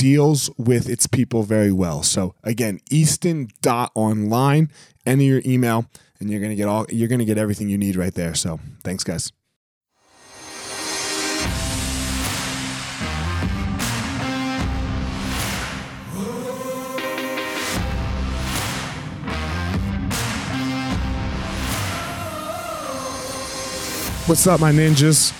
deals with its people very well. So again, Easton.online, enter your email and you're gonna get all you're gonna get everything you need right there. So thanks, guys. What's up, my ninjas?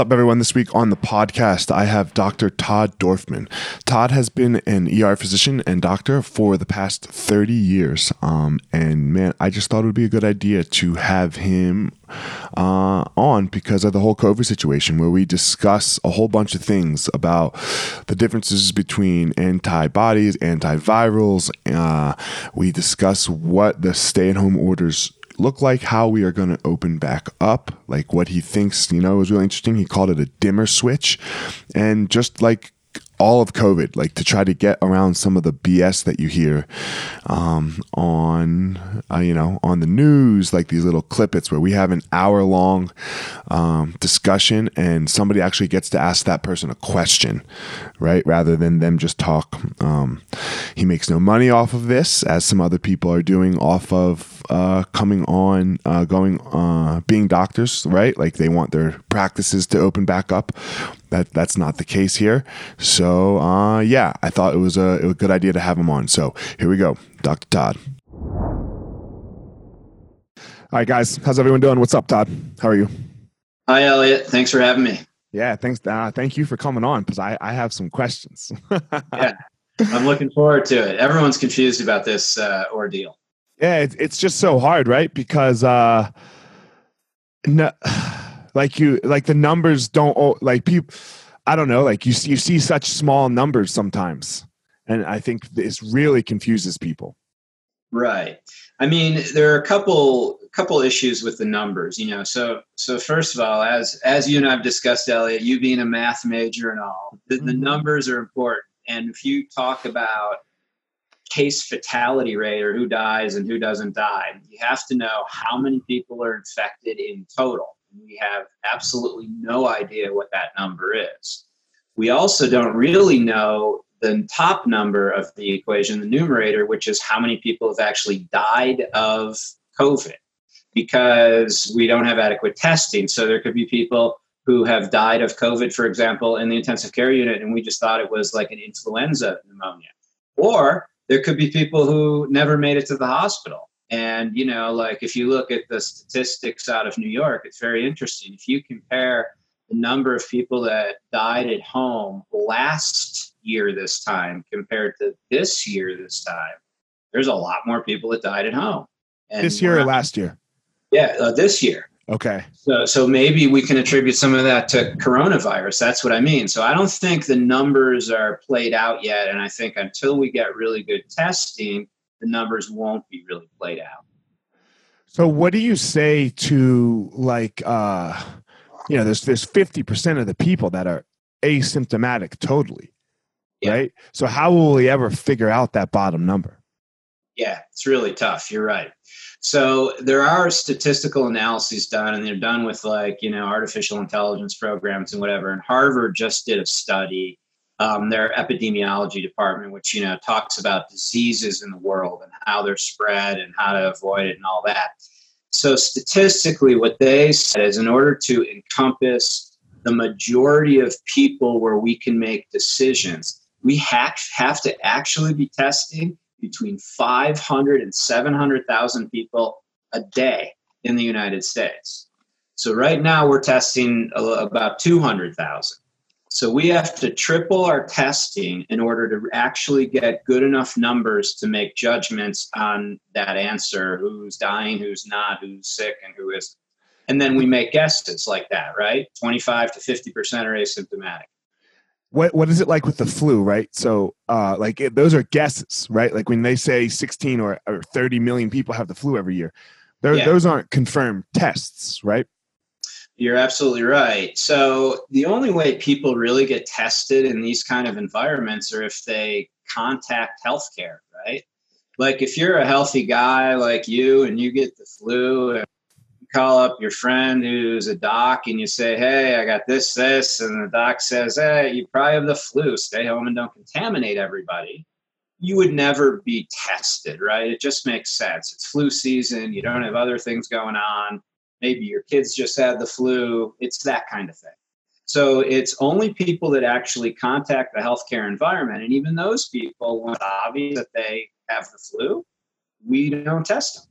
Up, everyone? This week on the podcast, I have Dr. Todd Dorfman. Todd has been an ER physician and doctor for the past 30 years. Um, and man, I just thought it would be a good idea to have him uh, on because of the whole COVID situation, where we discuss a whole bunch of things about the differences between antibodies, antivirals. Uh, we discuss what the stay at home orders look like, how we are going to open back up, like what he thinks, you know, was really interesting. He called it a dimmer switch. And just like all of COVID, like to try to get around some of the BS that you hear um, on, uh, you know, on the news, like these little clippets where we have an hour long um, discussion and somebody actually gets to ask that person a question, right? Rather than them just talk. Um, he makes no money off of this, as some other people are doing off of uh, coming on, uh, going, uh, being doctors, right? Like they want their practices to open back up that that's not the case here. So uh, yeah, I thought it was, a, it was a good idea to have him on. So here we go, Dr. Todd. All right, guys, how's everyone doing? What's up, Todd? How are you? Hi, Elliot. Thanks for having me. Yeah, thanks. Uh, thank you for coming on because I, I have some questions. yeah, I'm looking forward to it. Everyone's confused about this uh, ordeal. Yeah, it, it's just so hard, right? Because uh, no, like you like the numbers don't like people i don't know like you see, you see such small numbers sometimes. And i think this really confuses people. Right. I mean there are a couple couple issues with the numbers you know so so first of all as as you and i've discussed elliot you being a math major and all the, the mm-hmm. numbers are important. And if you talk about case fatality rate or who dies and who doesn't die you have to know how many people are infected in total we have absolutely no idea what that number is. We also don't really know the top number of the equation, the numerator, which is how many people have actually died of COVID, because we don't have adequate testing. So there could be people who have died of COVID, for example, in the intensive care unit, and we just thought it was like an influenza pneumonia. Or there could be people who never made it to the hospital and, you know, like if you look at the statistics out of New York, it's very interesting. If you compare the number of people that died at home last year this time compared to this year this time, there's a lot more people that died at home. And this year or last year? Yeah, uh, this year. Okay. So, so maybe we can attribute some of that to coronavirus. That's what I mean. So I don't think the numbers are played out yet. And I think until we get really good testing, the numbers won't be really played out. So what do you say to like uh you know there's there's 50% of the people that are asymptomatic totally. Yeah. Right? So how will we ever figure out that bottom number? Yeah, it's really tough. You're right. So there are statistical analyses done, and they're done with like you know artificial intelligence programs and whatever. And Harvard just did a study, um, their epidemiology department, which you know talks about diseases in the world and how they're spread and how to avoid it and all that. So statistically, what they said is in order to encompass the majority of people where we can make decisions, we have, have to actually be testing between 500 and 700,000 people a day in the United States. So right now we're testing about 200,000. So we have to triple our testing in order to actually get good enough numbers to make judgments on that answer who's dying, who's not, who's sick, and who isn't. And then we make guesses like that, right? 25 to 50% are asymptomatic what what is it like with the flu right so uh like it, those are guesses right like when they say 16 or, or 30 million people have the flu every year yeah. those aren't confirmed tests right you're absolutely right so the only way people really get tested in these kind of environments are if they contact healthcare right like if you're a healthy guy like you and you get the flu you call up your friend who's a doc and you say, Hey, I got this, this, and the doc says, Hey, you probably have the flu. Stay home and don't contaminate everybody. You would never be tested, right? It just makes sense. It's flu season. You don't have other things going on. Maybe your kids just had the flu. It's that kind of thing. So it's only people that actually contact the healthcare environment. And even those people, when it's obvious that they have the flu, we don't test them.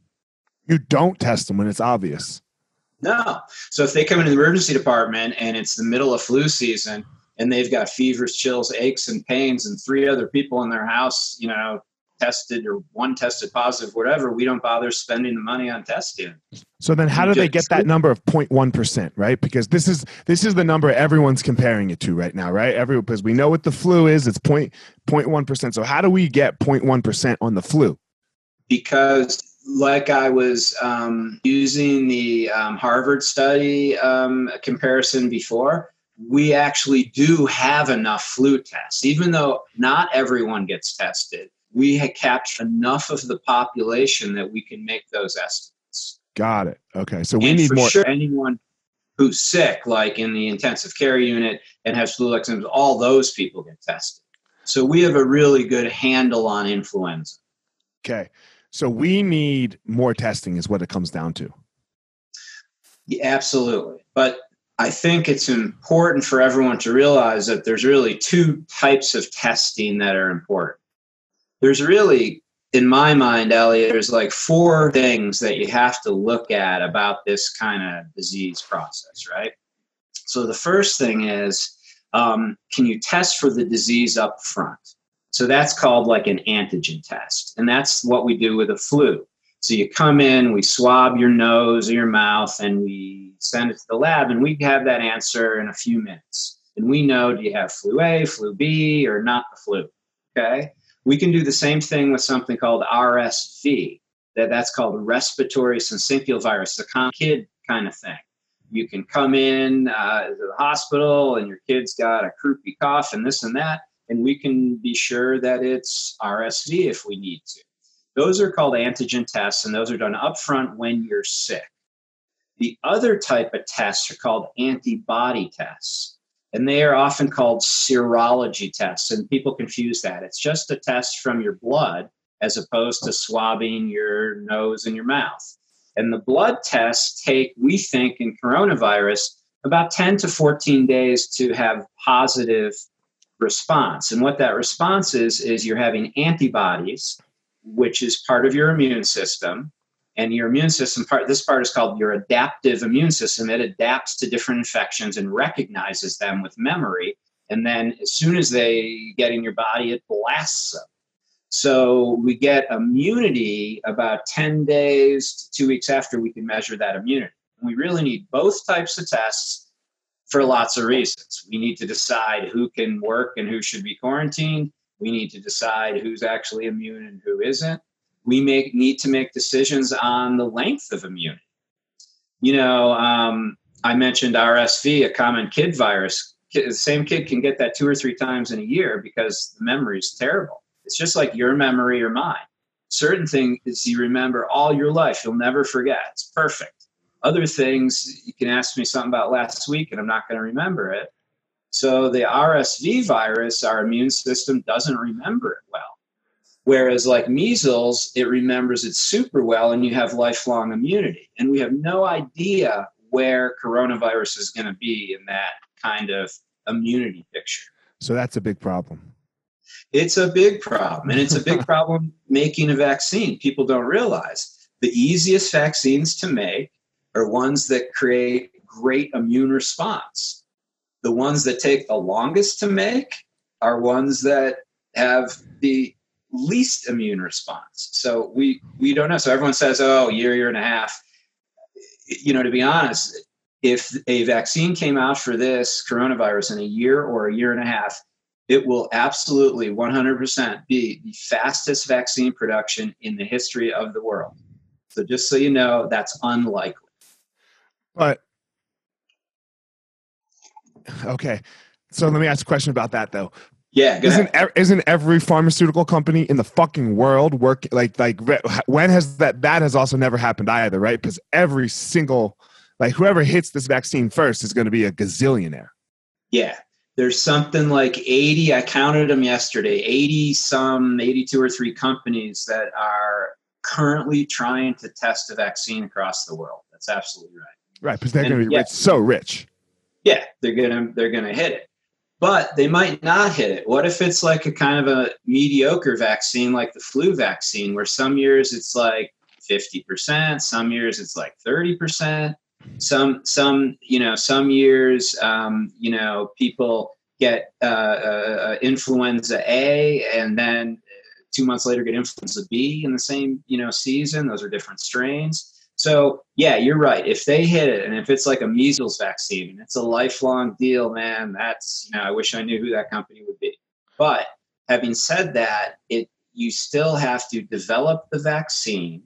You don't test them when it's obvious. No. So if they come into the emergency department and it's the middle of flu season and they've got fevers, chills, aches, and pains, and three other people in their house, you know, tested or one tested positive, whatever, we don't bother spending the money on testing. So then how do they get that number of 0.1%, right? Because this is this is the number everyone's comparing it to right now, right? Every because we know what the flu is, it's 0.1%. So how do we get 0.1% on the flu? Because like I was um, using the um, Harvard study um, comparison before, we actually do have enough flu tests. Even though not everyone gets tested, we have captured enough of the population that we can make those estimates. Got it. Okay. So we and need more. Sure, anyone who's sick, like in the intensive care unit and has flu-like symptoms, all those people get tested. So we have a really good handle on influenza. Okay. So we need more testing, is what it comes down to. Yeah, absolutely. But I think it's important for everyone to realize that there's really two types of testing that are important. There's really, in my mind, Elliot, there's like four things that you have to look at about this kind of disease process, right? So the first thing is um, can you test for the disease up front? So that's called like an antigen test. And that's what we do with a flu. So you come in, we swab your nose or your mouth, and we send it to the lab, and we have that answer in a few minutes. And we know do you have flu A, flu B, or not the flu? Okay. We can do the same thing with something called RSV. That that's called respiratory syncytial virus, a kid kind of thing. You can come in uh, to the hospital, and your kid's got a croupy cough and this and that and we can be sure that it's RSV if we need to. Those are called antigen tests, and those are done upfront when you're sick. The other type of tests are called antibody tests, and they are often called serology tests, and people confuse that. It's just a test from your blood as opposed to swabbing your nose and your mouth. And the blood tests take, we think, in coronavirus, about 10 to 14 days to have positive response. And what that response is, is you're having antibodies, which is part of your immune system. And your immune system part, this part is called your adaptive immune system. It adapts to different infections and recognizes them with memory. And then as soon as they get in your body, it blasts them. So we get immunity about 10 days to two weeks after we can measure that immunity. We really need both types of tests for lots of reasons. We need to decide who can work and who should be quarantined. We need to decide who's actually immune and who isn't. We make, need to make decisions on the length of immunity. You know, um, I mentioned RSV, a common kid virus. The same kid can get that two or three times in a year because the memory is terrible. It's just like your memory or mine. Certain things you remember all your life, you'll never forget. It's perfect. Other things, you can ask me something about last week and I'm not going to remember it. So the RSV virus, our immune system doesn't remember it well. Whereas, like measles, it remembers it super well and you have lifelong immunity. And we have no idea where coronavirus is going to be in that kind of immunity picture. So that's a big problem. It's a big problem. And it's a big problem making a vaccine. People don't realize the easiest vaccines to make are ones that create great immune response. The ones that take the longest to make are ones that have the least immune response. So we we don't know. So everyone says, "Oh, year, year and a half." You know, to be honest, if a vaccine came out for this coronavirus in a year or a year and a half, it will absolutely 100% be the fastest vaccine production in the history of the world. So just so you know, that's unlikely. But okay, so let me ask a question about that though. Yeah, isn't isn't every pharmaceutical company in the fucking world work like like when has that that has also never happened either, right? Because every single like whoever hits this vaccine first is going to be a gazillionaire. Yeah, there's something like 80 i counted them yesterday 80 some 82 or 3 companies that are currently trying to test a vaccine across the world. That's absolutely right. Right because they're going to be yeah, rich, so rich. Yeah they're going to they're going to hit it but they might not hit it what if it's like a kind of a mediocre vaccine like the flu vaccine where some years it's like 50% some years it's like 30% some some you know some years um, you know people get uh, uh, uh, influenza A and then two months later get influenza B in the same you know season. Those are different strains. So yeah, you're right. If they hit it, and if it's like a measles vaccine, and it's a lifelong deal, man, that's you know I wish I knew who that company would be. But having said that, it you still have to develop the vaccine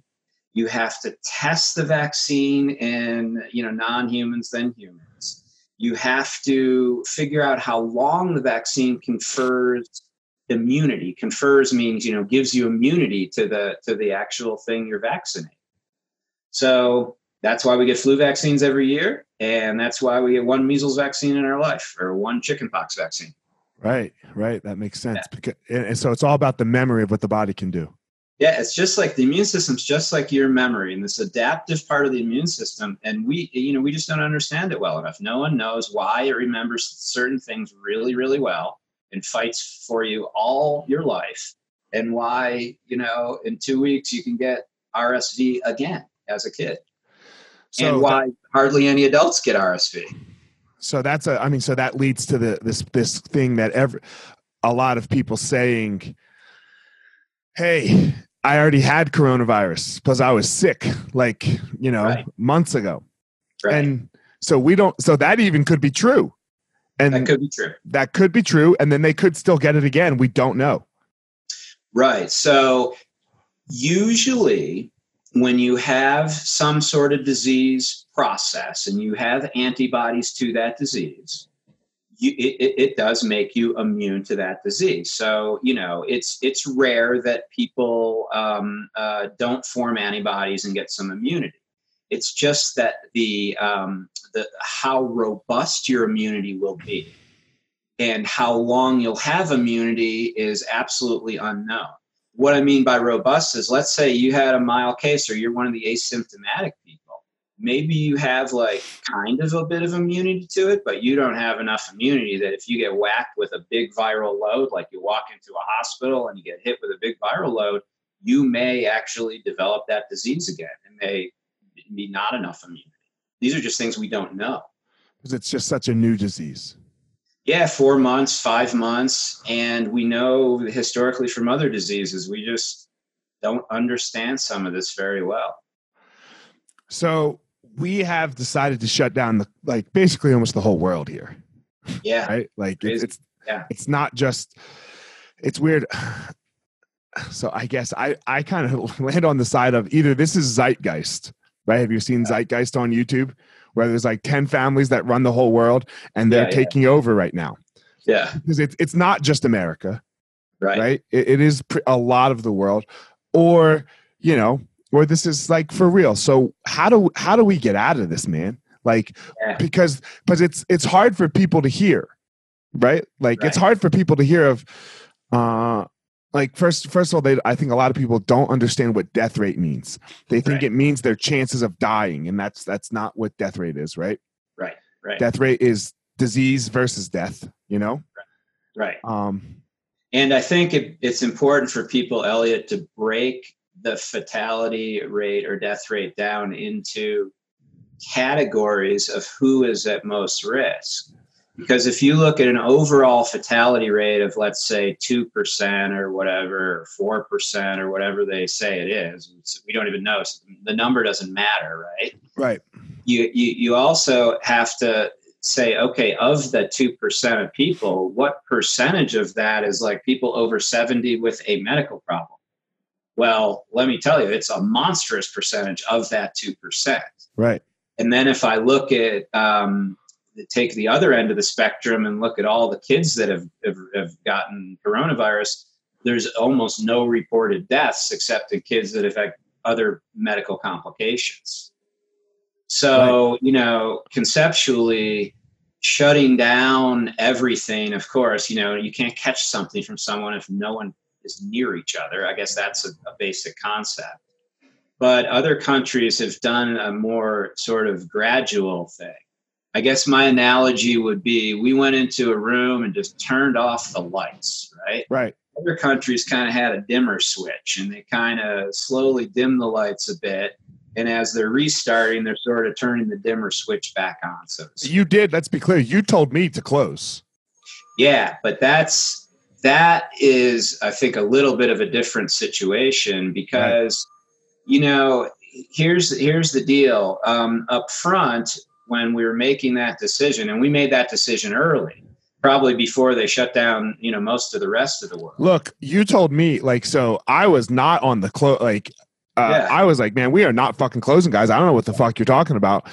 you have to test the vaccine in you know non-humans then humans you have to figure out how long the vaccine confers immunity confers means you know gives you immunity to the to the actual thing you're vaccinating so that's why we get flu vaccines every year and that's why we get one measles vaccine in our life or one chickenpox vaccine right right that makes sense yeah. because and so it's all about the memory of what the body can do yeah, it's just like the immune system's just like your memory and this adaptive part of the immune system. And we, you know, we just don't understand it well enough. No one knows why it remembers certain things really, really well and fights for you all your life. And why, you know, in two weeks you can get RSV again as a kid. So and why that, hardly any adults get RSV. So that's a I mean, so that leads to the this this thing that every a lot of people saying, Hey, I already had coronavirus because I was sick, like, you know, right. months ago. Right. And so we don't, so that even could be true. And that could be true. That could be true. And then they could still get it again. We don't know. Right. So usually when you have some sort of disease process and you have antibodies to that disease, you, it, it does make you immune to that disease. So you know it's it's rare that people um, uh, don't form antibodies and get some immunity. It's just that the um, the how robust your immunity will be and how long you'll have immunity is absolutely unknown. What I mean by robust is let's say you had a mild case or you're one of the asymptomatic people maybe you have like kind of a bit of immunity to it, but you don't have enough immunity that if you get whacked with a big viral load, like you walk into a hospital and you get hit with a big viral load, you may actually develop that disease again and may be not enough immunity. These are just things we don't know. Because it's just such a new disease. Yeah, four months, five months. And we know historically from other diseases, we just don't understand some of this very well. So we have decided to shut down the like basically almost the whole world here. Yeah. Right? Like it's, it's yeah. it's not just it's weird. So I guess I I kind of land on the side of either this is zeitgeist, right? Have you seen Zeitgeist on YouTube? Where there's like 10 families that run the whole world and they're Yeah, yeah. taking over right now. Yeah. Because it's it's not just America, Right. right? It, it is pr- a lot of the world, or you know, or this is like for real. So how do how do we get out of this, man? Like Yeah. because because it's it's hard for people to hear, right? Like it's hard for people to hear of, uh, like first first of all, they I think a lot of people don't understand what death rate means. They think Right. it means their chances of dying, and that's that's not what death rate is, right? Right. Right. Death rate is disease versus death. You know, Right. um, And I think it, it's important for people, Elliot, to break the fatality rate or death rate down into categories of who is at most risk. Because if you look at an overall fatality rate of, let's say, 2% or whatever, or 4% or whatever they say it is, we don't even know. So the number doesn't matter, right? right? you, you you also have to say okay of the 2% of people what percentage of that is like people over 70 with a medical problem well let me tell you it's a monstrous percentage of that 2% Right. and then if i look at um, take the other end of the spectrum and look at all the kids that have, have, have gotten coronavirus there's almost no reported deaths except in kids that have had other medical complications. So you know conceptually shutting down everything of course you know you can't catch something from someone if no one is near each other. I guess that's a, a basic concept. But other countries have done a more sort of gradual thing i guess my analogy would be we went into a room and just turned off the lights right Right. other countries kind of had a dimmer switch and they kind of slowly dim the lights a bit and as they're restarting they're sort of turning the dimmer switch back on so. You did. Let's be clear. You told me to close. yeah but that's that is i think a little bit of a different situation because you know here's here's the deal um, up front when we were making that decision and we made that decision early probably before they shut down you know most of the rest of the world Look, you told me like so. I was not on the close. Like, uh, Yeah. I was like, man, we are not fucking closing, guys. I don't know what the fuck you're talking about.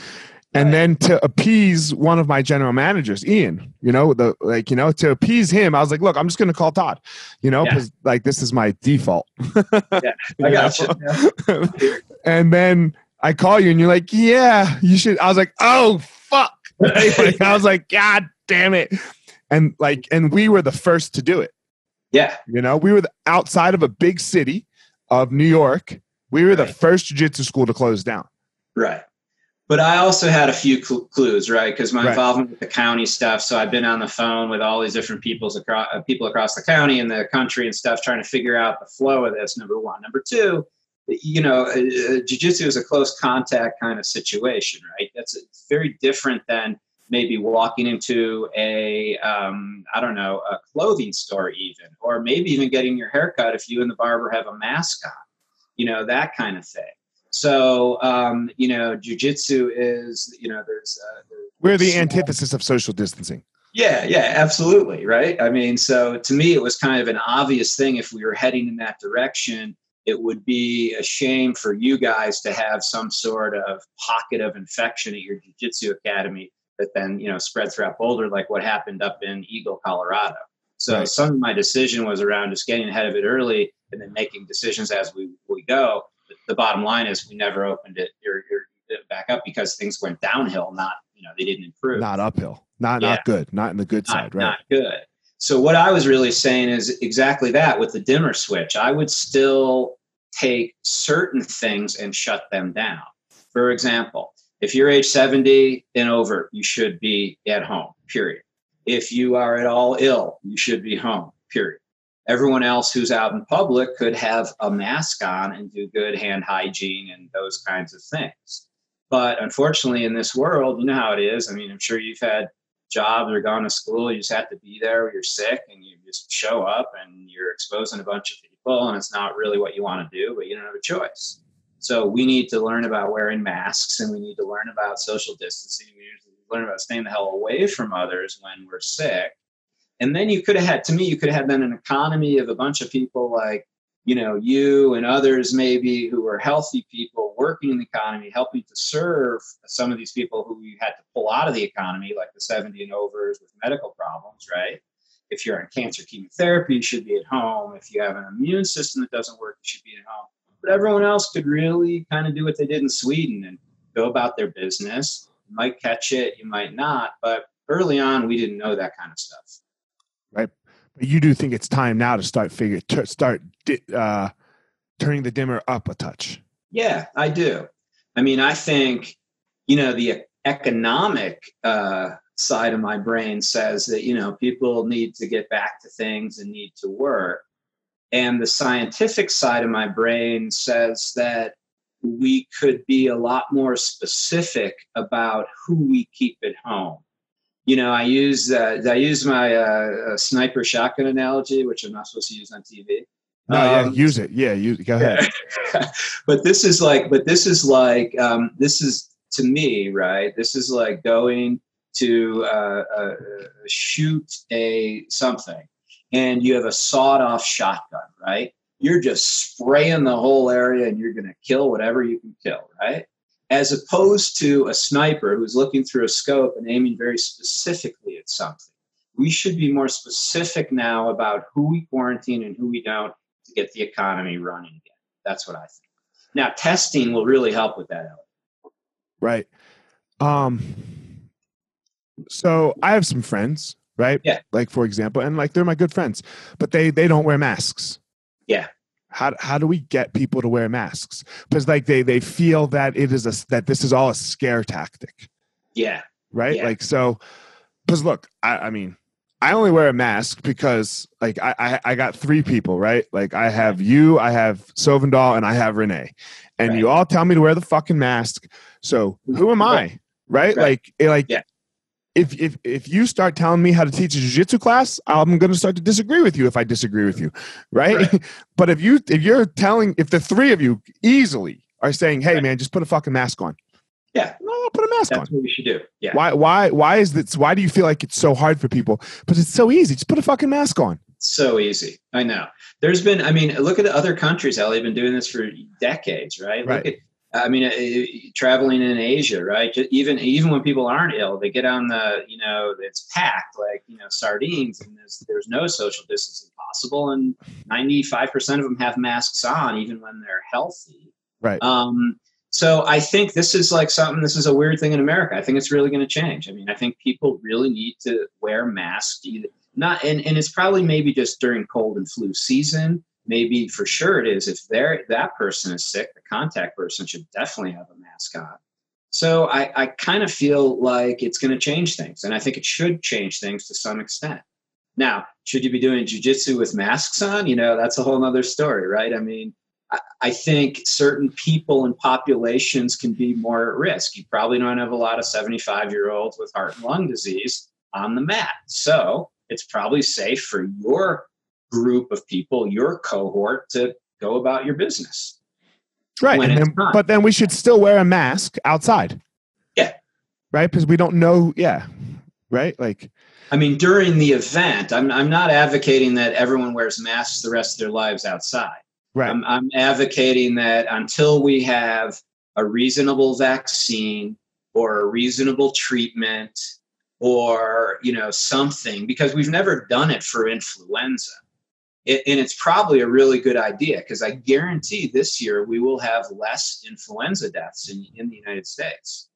And Right. then to appease one of my general managers, Ian, you know, the like, you know, to appease him, I was like, look, I'm just gonna call Todd, you know, Yeah. because like this is my default. Yeah, I got you. and then I call you and you're like, yeah, you should. I was like, oh fuck. Like, I was like, God damn it. And like, and we were the first to do it. yeah You know, we were the, outside of a big city of New York. We were the first jiu-jitsu school to close down. Right. But I also had a few cl- clues, right? Because my Right. involvement with the county stuff. So I've been on the phone with all these different people's across, uh, people across the county and the country and stuff, trying to figure out the flow of this. Number one. Number two, you know, uh, uh, jujitsu is a close contact kind of situation, right? That's it's very different than maybe walking into a, um, I don't know, a clothing store, even, or maybe even getting your haircut if you and the barber have a mask on, you know, that kind of thing. So, um, you know, jujitsu is, you know, there's, uh, there's We're the small- antithesis of social distancing. yeah, yeah, absolutely, right? I mean, so to me, it was kind of an obvious thing. If we were heading in that direction, it would be a shame for you guys to have some sort of pocket of infection at your jiu-jitsu academy that then, you know, spread throughout Boulder, like what happened up in Eagle, Colorado. So Right. some of my decision was around just getting ahead of it early and then making decisions as we, we go. The, the bottom line is we never opened it or, or uh, back up because things went downhill, not, you know, they didn't improve Not uphill. Not Yeah. not good. Not in the good not, side, right? not good. So what I was really saying is exactly that with the dimmer switch. I would still take certain things and shut them down. For example, if you're age 70 and over, you should be at home, period. If you are at all ill, you should be home, period. everyone else who's out in public could have a mask on and do good hand hygiene and those kinds of things. But unfortunately, in this world, you know how it is. I mean, I'm sure you've had jobs or gone to school. You just have to be there you're sick and you just show up and you're exposing a bunch of people and it's not really what you want to do, but you don't have a choice. So we need to learn about wearing masks and we need to learn about social distancing. We need to learn about staying the hell away from others when we're sick. And then you could have had, to me, you could have had an economy of a bunch of people like, you know, you and others maybe who are healthy people working in the economy, helping to serve some of these people who you had to pull out of the economy, like the 70 and overs with medical problems, right? If you're on cancer chemotherapy, you should be at home. If you have an immune system that doesn't work, you should be at home. But everyone else could really kind of do what they did in Sweden and go about their business. You might catch it, you might not. But early on, we didn't know that kind of stuff. You do think it's time now to start figure to start uh, turning the dimmer up a touch. Yeah, I do. I mean, I think you know the economic uh, side of my brain says that you know people need to get back to things and need to work and the scientific side of my brain says that we could be a lot more specific about who we keep at home you know i use uh, i use my uh, sniper shotgun analogy which i'm not supposed to use on tv no, um, yeah, use it. Yeah, use it. Go ahead. but this is like, but this is like, um, this is to me, right? This is like going to uh, uh, shoot a something, and you have a sawed off shotgun, right? You're just spraying the whole area, and you're going to kill whatever you can kill, right? As opposed to a sniper who's looking through a scope and aiming very specifically at something. We should be more specific now about who we quarantine and who we don't to get the economy running again. That's what I think. Now, testing will really help with that. Right. Um, so I have some friends, right? Yeah. Like for example, and like they're my good friends, but they they don't wear masks. Yeah. How how do we get people to wear masks? Because like they they feel that it is a that this is all a scare tactic. Yeah. Right. Yeah. Like so. Because look, I, I mean, I only wear a mask because like I, I, I got three people, right? Like I have you, I have Sovendal, and I have Renee. And right. you all tell me to wear the fucking mask. So who am I? Right? right. Like like yeah. If if if you start telling me how to teach a jiu-jitsu class, I'm gonna start to disagree with you if I disagree with you. Right? right. but if you if you're telling if the three of you easily are saying, hey man, just put a fucking mask on. Yeah. No, put a mask That's on. That's what we should do. Yeah. Why why why is this why do you feel like it's so hard for people? But it's so easy. Just put a fucking mask on. So easy. I know. There's been I mean, look at other countries, how they've been doing this for decades, right? right. Look at I mean, traveling in Asia, right? Even even when people aren't ill, they get on the, you know, it's packed like you know sardines, and there's there's no social distancing possible, and 95% of them have masks on, even when they're healthy. Right. Um, so I think this is like something. This is a weird thing in America. I think it's really going to change. I mean, I think people really need to wear masks. Either, Not and, and it's probably maybe just during cold and flu season. Maybe for sure it is. If they that person is sick, the contact person should definitely have a mask on. So I, I kind of feel like it's going to change things, and I think it should change things to some extent. Now, should you be doing jujitsu with masks on? You know, that's a whole other story, right? I mean, I think certain people and populations can be more at risk. You probably don't have a lot of 75 year olds with heart and lung disease on the mat. So it's probably safe for your group of people, your cohort, to go about your business. Right. Then, but then we should still wear a mask outside. Yeah. Right? Because we don't know. Yeah. Right? Like, I mean, during the event, I'm, I'm not advocating that everyone wears masks the rest of their lives outside. Right. I'm, I'm advocating that until we have a reasonable vaccine or a reasonable treatment or you know something because we've never done it for influenza it, and it's probably a really good idea because i guarantee this year we will have less influenza deaths in, in the united states.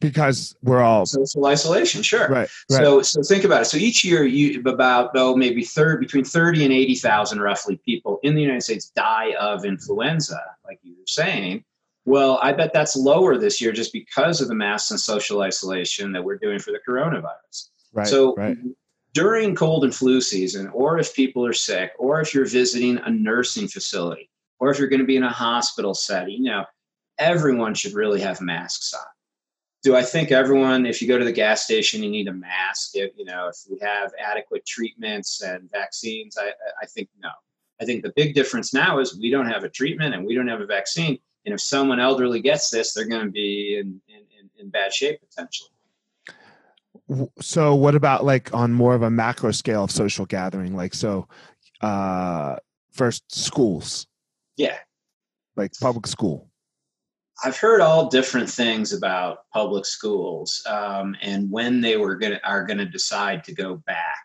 Because we're all social isolation sure. Right, right, so so think about it. So each year you about oh maybe third between 30 and 80,000 roughly people in the United States die of influenza like you were saying. Well i bet that's lower this year just because of the mass and social isolation that we're doing for the coronavirus. Right so right. During cold and flu season, or if people are sick, or if you're visiting a nursing facility, or if you're going to be in a hospital setting, you know, everyone should really have masks on. Do I think everyone, if you go to the gas station, you need a mask? If you know, if we have adequate treatments and vaccines, I, I think no. I think the big difference now is we don't have a treatment and we don't have a vaccine. And if someone elderly gets this, they're going to be in, in, in bad shape potentially. So, what about like on more of a macro scale of social gathering? Like, so uh, first schools. Yeah. Like public school. I've heard all different things about public schools um, and when they were gonna are going to decide to go back.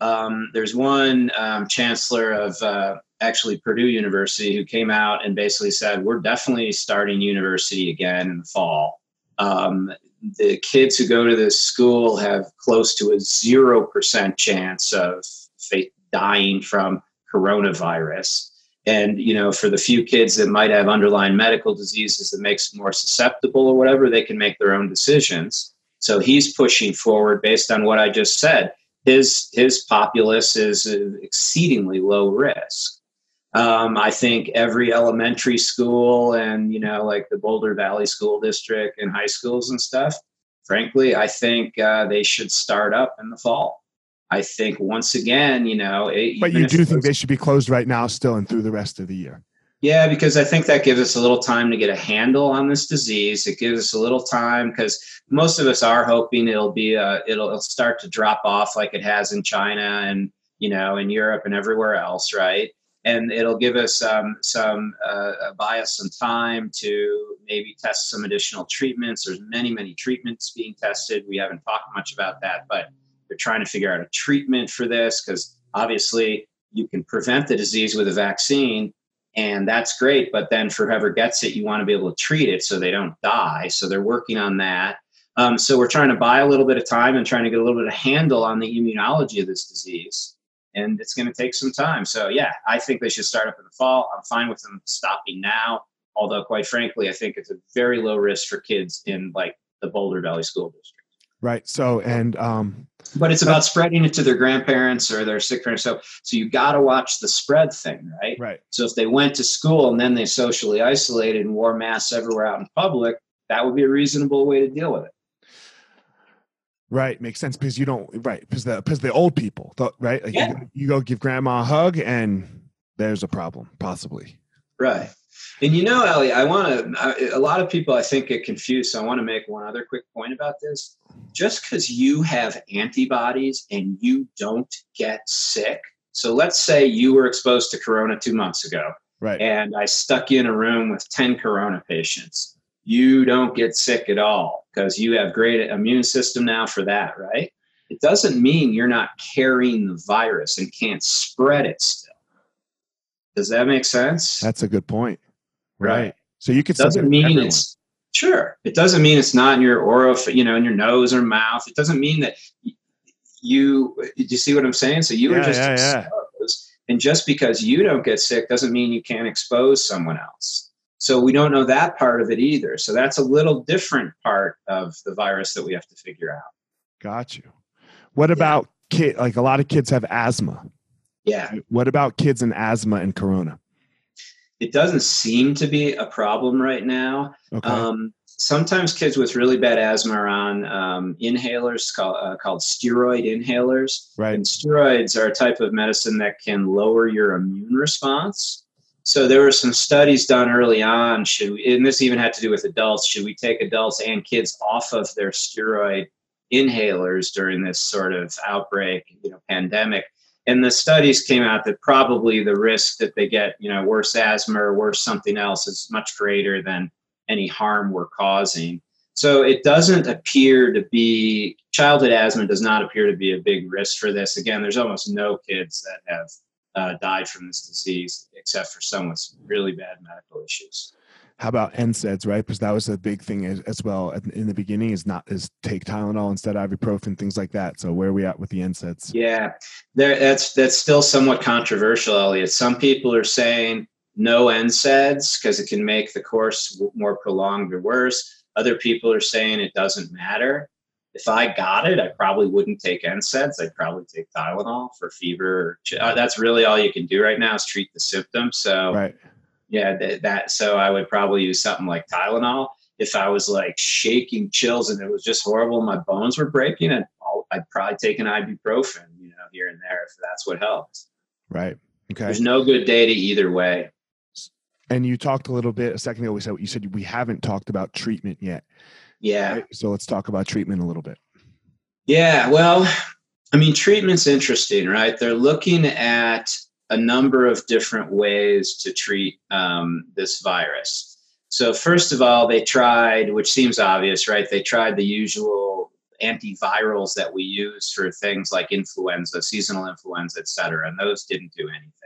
Um, there's one um, chancellor of uh, actually Purdue University who came out and basically said, "We're definitely starting university again in the fall." Um, the kids who go to this school have close to a zero percent chance of dying from coronavirus. And you know for the few kids that might have underlying medical diseases that makes them more susceptible or whatever they can make their own decisions. So he's pushing forward based on what i just said. His his populace is uh, exceedingly low risk um, i think every elementary school and you know like the boulder valley school district and high schools and stuff frankly i think uh, they should start up in the fall I think once again, you know. It, but you do think they should be closed right now, still, and through the rest of the year. Yeah, because I think that gives us a little time to get a handle on this disease. It gives us a little time because most of us are hoping it'll be a, it'll, it'll start to drop off like it has in China and you know in Europe and everywhere else, right? And it'll give us um, some uh, some time to maybe test some additional treatments. There's many many treatments being tested. We haven't talked much about that, but they're trying to figure out a treatment for this because obviously you can prevent the disease with a vaccine, and that's great. But then for whoever gets it, you want to be able to treat it so they don't die. So they're working on that. Um, so we're trying to buy a little bit of time and trying to get a little bit of handle on the immunology of this disease. And it's going to take some time. So yeah, I think they should start up in the fall. I'm fine with them stopping now. Although, quite frankly, I think it's a very low risk for kids in like the Boulder Valley School District. Right. So, and, um, but it's about spreading it to their grandparents or their sick parents. So, so you got to watch the spread thing, right? Right. So if they went to school and then they socially isolated and wore masks everywhere out in public, that would be a reasonable way to deal with it. Right, makes sense because you don't right because the because the old people, right? Like yeah. you, you go give grandma a hug and there's a problem, possibly. Right. And you know, Ellie, I want to, a lot of people I think get confused. So I want to make one other quick point about this. Just because you have antibodies and you don't get sick. So let's say you were exposed to corona two months ago. Right. And I stuck you in a room with 10 corona patients. You don't get sick at all because you have great immune system now for that, right? It doesn't mean you're not carrying the virus and can't spread it still. Does that make sense? That's a good point. Right. So you could doesn't mean everyone. it's sure. It doesn't mean it's not in your aura, you know, in your nose or mouth. It doesn't mean that you. Do you see what I'm saying? So you yeah, are just yeah, exposed, yeah. and just because you don't get sick doesn't mean you can't expose someone else. So we don't know that part of it either. So that's a little different part of the virus that we have to figure out. Got you. What about kid? Like a lot of kids have asthma. Yeah. What about kids in asthma and corona? It doesn't seem to be a problem right now. Okay. Um, sometimes kids with really bad asthma are on um, inhalers called, uh, called steroid inhalers. Right. And steroids are a type of medicine that can lower your immune response. So there were some studies done early on. Should we, and this even had to do with adults. Should we take adults and kids off of their steroid inhalers during this sort of outbreak, you know, pandemic? and the studies came out that probably the risk that they get you know worse asthma or worse something else is much greater than any harm we're causing so it doesn't appear to be childhood asthma does not appear to be a big risk for this again there's almost no kids that have uh, died from this disease except for some with really bad medical issues how about NSAIDs, right? Because that was a big thing as, as, well in the beginning. Is not is take Tylenol instead of ibuprofen, things like that. So where are we at with the NSAIDs? Yeah, there, that's that's still somewhat controversial, Elliot. Some people are saying no NSAIDs because it can make the course more prolonged or worse. Other people are saying it doesn't matter. If I got it, I probably wouldn't take NSAIDs. I'd probably take Tylenol for fever. Uh, that's really all you can do right now is treat the symptoms. So, right. yeah, th- that. So I would probably use something like Tylenol. If I was like shaking chills and it was just horrible, my bones were breaking, and I'd probably take an ibuprofen, you know, here and there if that's what helps. Right. Okay. There's no good data either way. And you talked a little bit a second ago. We said you said we haven't talked about treatment yet. Yeah. Right? So let's talk about treatment a little bit. Yeah. Well, I mean, treatment's interesting, right? They're looking at a number of different ways to treat um, this virus. So, first of all, they tried, which seems obvious, right? They tried the usual antivirals that we use for things like influenza, seasonal influenza, et cetera, and those didn't do anything.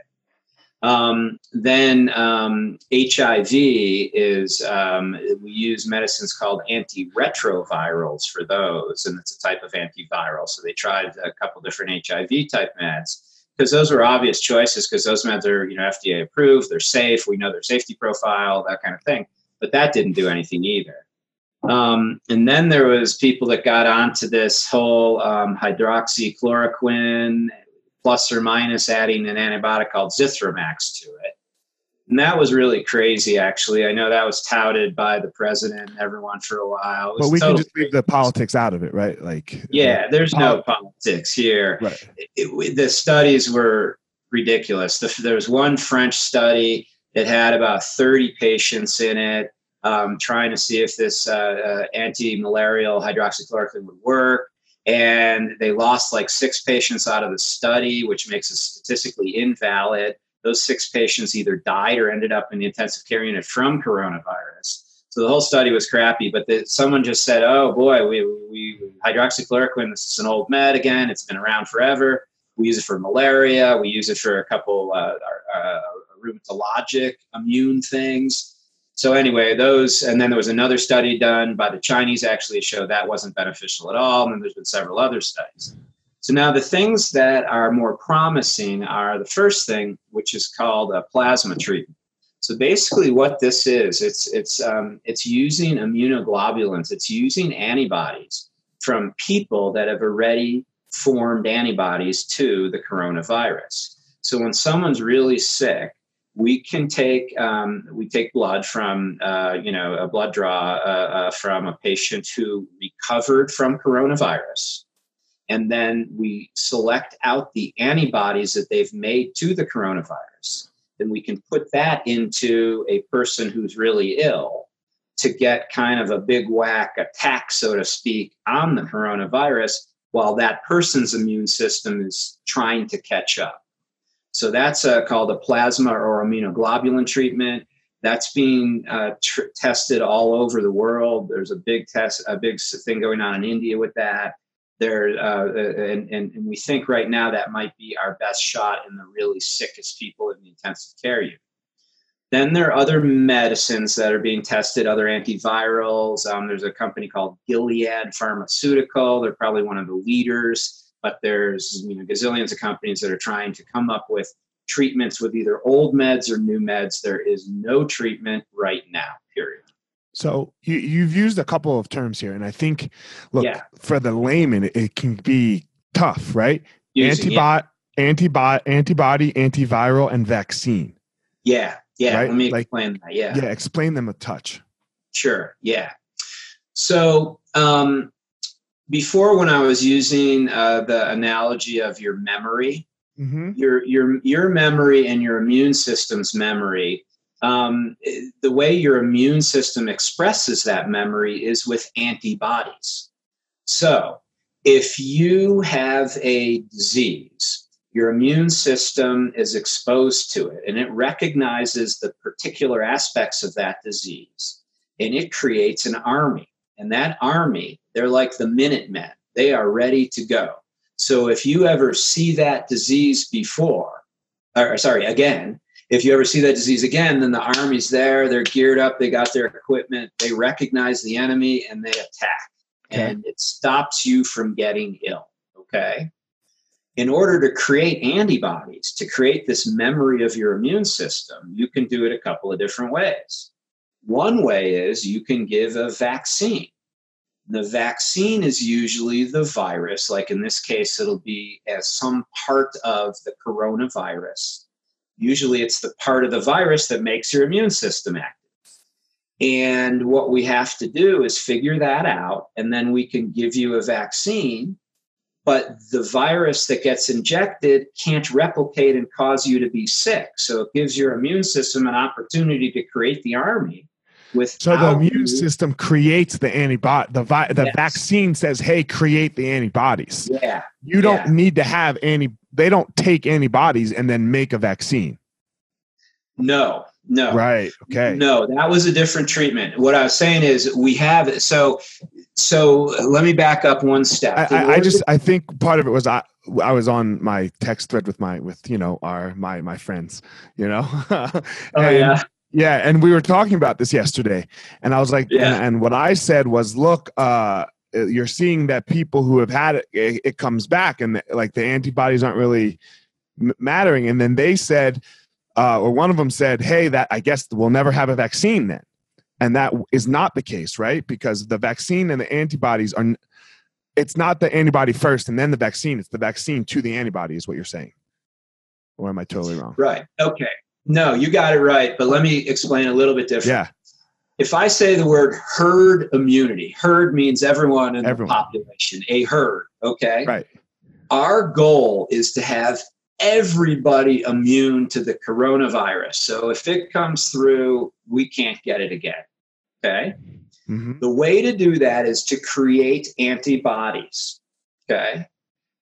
Um, then um, HIV is, um, we use medicines called antiretrovirals for those, and it's a type of antiviral. So they tried a couple different HIV type meds because those were obvious choices because those meds are, you know, FDA approved, they're safe, we know their safety profile, that kind of thing. But that didn't do anything either. Um, and then there was people that got onto this whole um, hydroxychloroquine plus or minus adding an antibiotic called Zithromax to it. And that was really crazy, actually. I know that was touted by the president and everyone for a while. But we can just leave the politics out of it, right? Like, yeah, there's no politics here. Right. It, it, the studies were ridiculous. The, there was one French study that had about 30 patients in it, um, trying to see if this uh, uh, anti-malarial hydroxychloroquine would work and they lost like six patients out of the study, which makes it statistically invalid. Those six patients either died or ended up in the intensive care unit from coronavirus. So the whole study was crappy, but the, someone just said, "Oh boy, we, we hydroxychloroquine. This is an old med again. It's been around forever. We use it for malaria. We use it for a couple uh, uh, rheumatologic immune things." So anyway, those, and then there was another study done by the Chinese actually showed that wasn't beneficial at all. And then there's been several other studies. So now the things that are more promising are the first thing, which is called a plasma treatment. So basically, what this is, it's it's um, it's using immunoglobulins. It's using antibodies from people that have already formed antibodies to the coronavirus. So when someone's really sick, we can take um, we take blood from uh, you know a blood draw uh, uh, from a patient who recovered from coronavirus. And then we select out the antibodies that they've made to the coronavirus. Then we can put that into a person who's really ill to get kind of a big whack attack so to speak on the coronavirus while that person's immune system is trying to catch up so that's uh, called a plasma or immunoglobulin treatment. That's being uh, tr- tested all over the world. There's a big test, a big thing going on in India with that. There, uh, and, and, and we think right now that might be our best shot in the really sickest people in the intensive care unit. Then there are other medicines that are being tested, other antivirals. Um, there's a company called Gilead Pharmaceutical. They're probably one of the leaders but there's you know gazillions of companies that are trying to come up with treatments with either old meds or new meds. There is no treatment right now. Period. So you, you've used a couple of terms here, and I think, look, yeah. for the layman, it, it can be tough, right? Using, antibody, yeah. antibody, antibody, antiviral, and vaccine. Yeah, yeah. Right? Let me like, explain that. Yeah, yeah. Explain them a touch. Sure. Yeah. So um, before when I was using uh, the analogy of your memory, mm-hmm. your your your memory and your immune system's memory. Um, the way your immune system expresses that memory is with antibodies. So, if you have a disease, your immune system is exposed to it and it recognizes the particular aspects of that disease and it creates an army. And that army they're like the Minutemen. They are ready to go. So if you ever see that disease before, or sorry, again, if you ever see that disease again, then the army's there, they're geared up, they got their equipment, they recognize the enemy and they attack. Okay. And it stops you from getting ill. Okay. In order to create antibodies, to create this memory of your immune system, you can do it a couple of different ways. One way is you can give a vaccine The vaccine is usually the virus, like in this case, it'll be as some part of the coronavirus. Usually, it's the part of the virus that makes your immune system active. And what we have to do is figure that out, and then we can give you a vaccine. But the virus that gets injected can't replicate and cause you to be sick. So it gives your immune system an opportunity to create the army. With so the immune system creates the antibody. The vi- the yes. vaccine says, "Hey, create the antibodies." Yeah, you don't yeah. need to have any. They don't take antibodies and then make a vaccine. No, no. Right. Okay. No, that was a different treatment. What I was saying is we have so so let me back up one step. I, I just I think part of it was I I was on my text thread with my with you know our my my friends, you know. oh yeah. Yeah, and we were talking about this yesterday, and I was like, yeah. and, and what I said was, look, uh, you're seeing that people who have had it, it, it comes back, and the, like the antibodies aren't really mattering. And then they said, uh, or one of them said, "Hey, that I guess we'll never have a vaccine then," and that is not the case, right? Because the vaccine and the antibodies are. It's not the antibody first and then the vaccine. It's the vaccine to the antibody, is what you're saying. Or am I totally wrong? Right. Okay. No, you got it right. But let me explain a little bit different. Yeah. If I say the word herd immunity, herd means everyone in everyone. the population, a herd. Okay. Right. Our goal is to have everybody immune to the coronavirus. So if it comes through, we can't get it again. Okay. Mm-hmm. The way to do that is to create antibodies. Okay.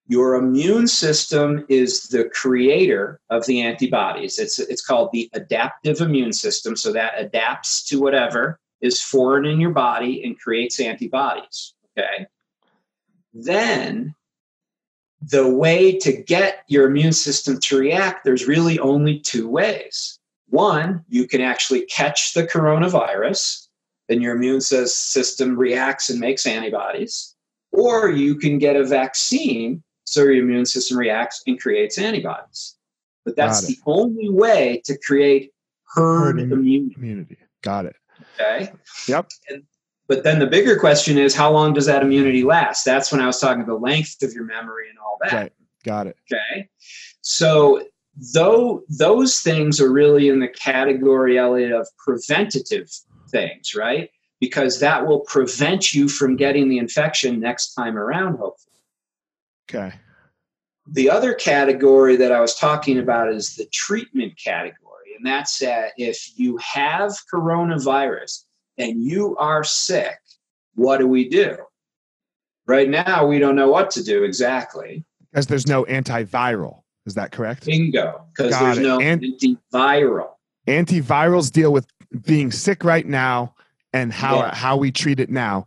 Your immune system is the creator of the antibodies. It's, it's called the adaptive immune system. So that adapts to whatever is foreign in your body and creates antibodies. Okay. Then the way to get your immune system to react, there's really only two ways. One, you can actually catch the coronavirus, and your immune system reacts and makes antibodies. Or you can get a vaccine, so your immune system reacts and creates antibodies. But that's the only way to create herd, herd immunity. immunity. Got it. Okay. Yep. And but then the bigger question is how long does that immunity last? That's when I was talking about the length of your memory and all that. Right. Got it. Okay. So though those things are really in the category, Elliot, of preventative things, right? Because that will prevent you from getting the infection next time around, hopefully. Okay. The other category that I was talking about is the treatment category. And that's uh, if you have coronavirus, and you are sick, what do we do? Right now, we don't know what to do exactly. Because there's no antiviral. Is that correct? Bingo. Because there's it. no Ant- antiviral. Antivirals deal with being sick right now and how yeah. how we treat it now.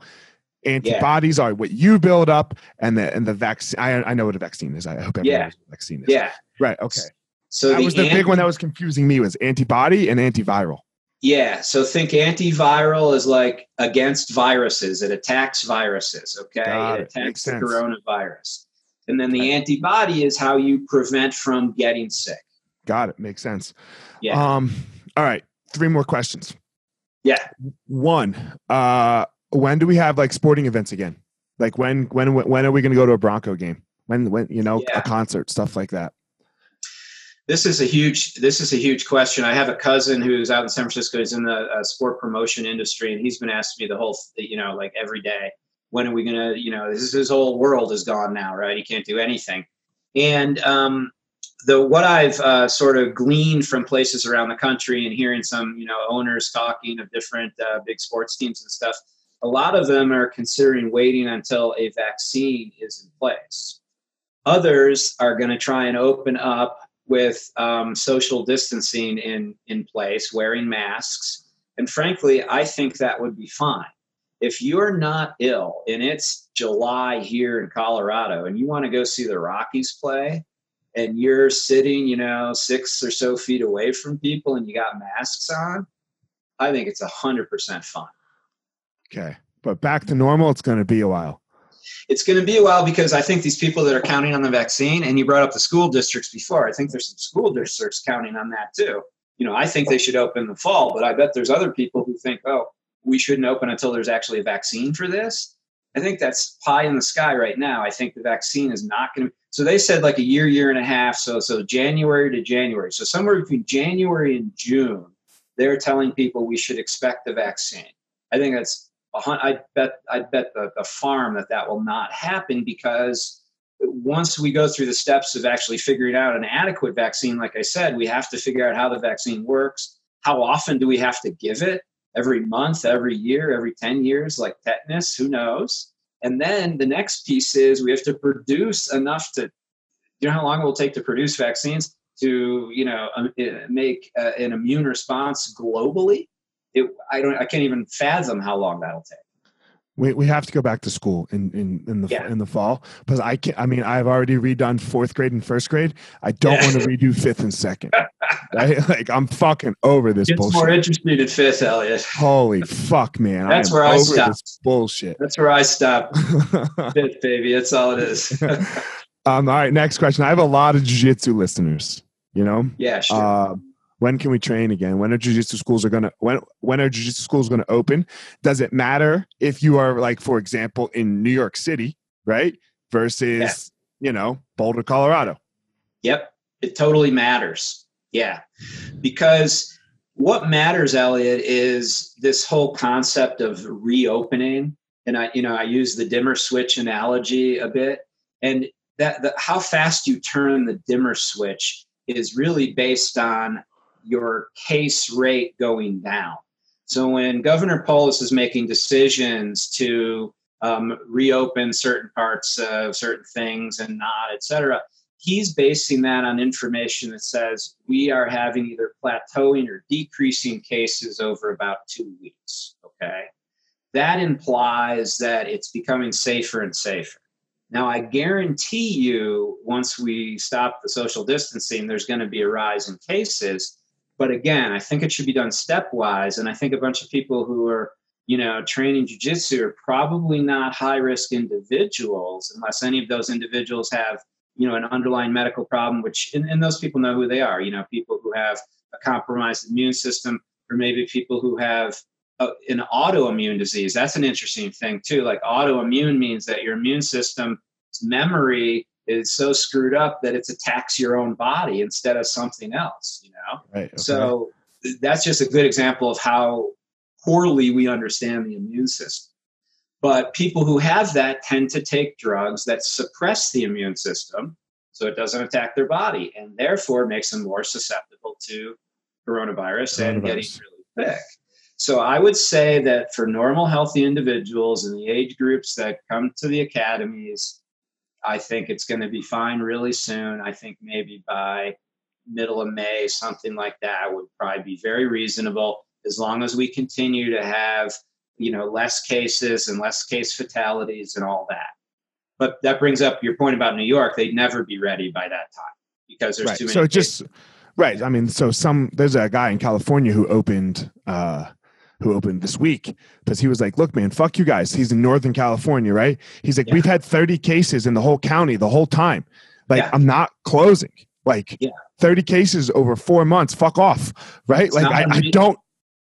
Antibodies yeah. are what you build up, and the and the vaccine. I, I know what a vaccine is. I hope everyone yeah. knows what a vaccine is. Yeah. Right. Okay. So that the was the anti- big one that was confusing me was antibody and antiviral. Yeah, so think antiviral is like against viruses. It attacks viruses, okay? Got it, it attacks the coronavirus. And then the antibody is how you prevent from getting sick. Got it. Makes sense. Yeah. Um, all right. Three more questions. Yeah. One, uh, when do we have like sporting events again? Like when when when are we going to go to a Bronco game? When when you know yeah. a concert, stuff like that this is a huge this is a huge question. I have a cousin who's out in San Francisco. He's in the uh, sport promotion industry, and he's been asking me the whole you know like every day, when are we gonna you know this is his whole world is gone now, right? He can't do anything, and um, the what I've uh, sort of gleaned from places around the country and hearing some you know owners talking of different uh, big sports teams and stuff, a lot of them are considering waiting until a vaccine is in place. Others are going to try and open up with um, social distancing in, in place, wearing masks. And frankly, I think that would be fine. If you're not ill and it's July here in Colorado and you want to go see the Rockies play and you're sitting, you know, six or so feet away from people and you got masks on, I think it's 100% fine. Okay. But back to normal, it's going to be a while it's going to be a while because I think these people that are counting on the vaccine, and you brought up the school districts before, I think there's some school districts counting on that too. You know, I think they should open the fall, but I bet there's other people who think, oh, we shouldn't open until there's actually a vaccine for this. I think that's pie in the sky right now. I think the vaccine is not going to. So they said like a year, year and a half. So so January to January. So somewhere between January and June, they're telling people we should expect the vaccine. I think that's. I bet. I bet the, the farm that that will not happen because once we go through the steps of actually figuring out an adequate vaccine, like I said, we have to figure out how the vaccine works. How often do we have to give it? every month, every year, every 10 years, like tetanus, who knows? And then the next piece is we have to produce enough to, you know how long it will take to produce vaccines to, you know, um, eh, make uh, an immune response globally? It, I don't, I can't even fathom how long that'll take we, we have to go back to school in in, in the yeah. in the fall because I can I mean I've already redone fourth grade and first grade. I don't yeah. want to redo fifth and second. right? Like I'm fucking over this it's bullshit. more interested in fifth, Elliot. Holy fuck, man! That's I where I stop. bullshit. That's where I stop. fifth, baby. That's all it is. um. All right. Next question. I have a lot of jujitsu listeners. You know. Yeah. Sure. Uh, when can we train again? When are jiu-jitsu schools are gonna when when are jiu-jitsu schools gonna open? Does it matter if you are like for example in new york city right versus yeah. you know boulder colorado? Yep. It totally matters. Yeah. Because what matters elliot is this whole concept of reopening. And i you know i use the dimmer switch analogy a bit. And that the, how fast you turn the dimmer switch is really based on your case rate going down. So when Governor Polis is making decisions to um, reopen certain parts of certain things and not, et cetera, he's basing that on information that says we are having either plateauing or decreasing cases over about two weeks. Okay. That implies that it's becoming safer and safer. Now, I guarantee you, once we stop the social distancing, there's going to be a rise in cases. But again, I think it should be done stepwise. And I think a bunch of people who are, you know, training jujitsu are probably not high risk individuals unless any of those individuals have, you know, an underlying medical problem, which, and, and those people know who they are, you know, people who have a compromised immune system, or maybe people who have a, an autoimmune disease. That's an interesting thing, too. Like autoimmune means that your immune system's memory is so screwed up that it attacks your own body instead of something else you know right, okay. so that's just a good example of how poorly we understand the immune system but people who have that tend to take drugs that suppress the immune system so it doesn't attack their body and therefore makes them more susceptible to coronavirus, coronavirus. and getting really sick so I would say that for normal, healthy individuals in the age groups that come to the academies, I think it's going to be fine really soon. I think maybe by middle of May, something like that would probably be very reasonable as long as we continue to have, you know, less cases and less case fatalities and all that. But that brings up your point about New York. They'd never be ready by that time because there's right. too many. So just right. I mean, so some there's a guy in California who opened uh who opened this week because he was like, look, man, fuck you guys. He's in Northern California, right? He's like, yeah. we've had 30 cases in the whole county the whole time. Like, yeah. I'm not closing. Like, yeah. 30 cases over four months. Fuck off. Right. It's like, I, I, don't,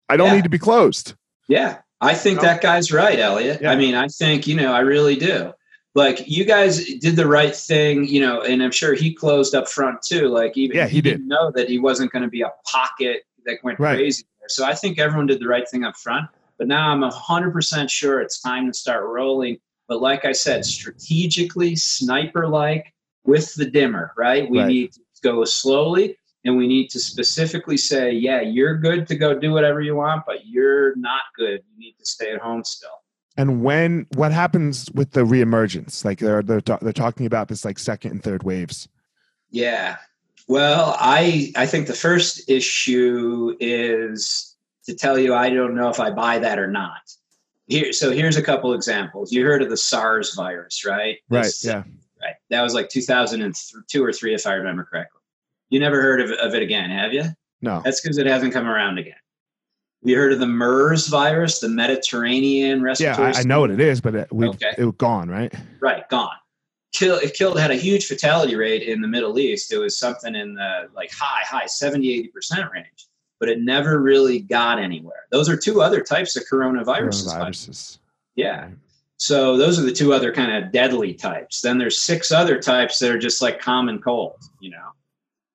I don't need to be closed. Yeah. I think that guy's right, Elliot. I mean, I think, you know, I really do. Like you guys did the right thing, you know, and I'm sure he closed up front too. Like even yeah, he, he did. didn't know that he wasn't going to be a pocket that went right. crazy there. So I think everyone did the right thing up front. But now I'm 100% sure it's time to start rolling. But like I said, strategically, sniper like with the dimmer, right? We right. need to go slowly and we need to specifically say, yeah, you're good to go do whatever you want, but you're not good. You need to stay at home still. And when what happens with the reemergence? Like they're they're, they're talking about this like second and third waves. Yeah, well, I I think the first issue is to tell you I don't know if I buy that or not. Here, so here's a couple examples. You heard of the SARS virus, right? Right. Yeah. Right. That was like 2002 or three, if I remember correctly. You never heard of, of it again, have you? No. That's because it hasn't come around again. You heard of the MERS virus, the Mediterranean respiratory? Yeah, I, I know what it is, but it, we okay. it was gone, right? Right, gone killed it killed had a huge fatality rate in the Middle East. It was something in the like high, high 70, 80% range, but it never really got anywhere. Those are two other types of coronaviruses. Coronaviruses. Yeah. So those are the two other kind of deadly types. Then there's six other types that are just like common cold, you know.